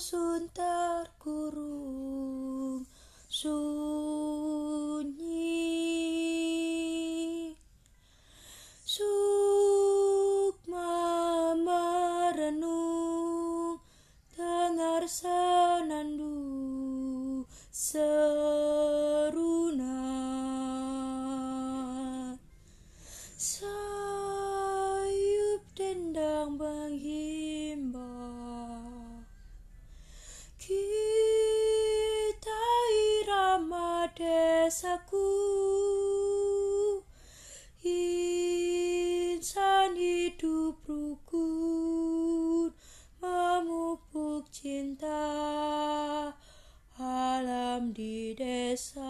susun terkurung sunyi. Sukma merenung dengar senandung seruna. Sayup dendang hidup rukun Memupuk cinta Alam di desa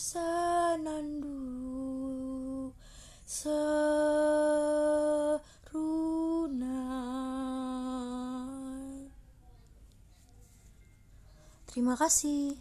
senandung serunai. Terima kasih.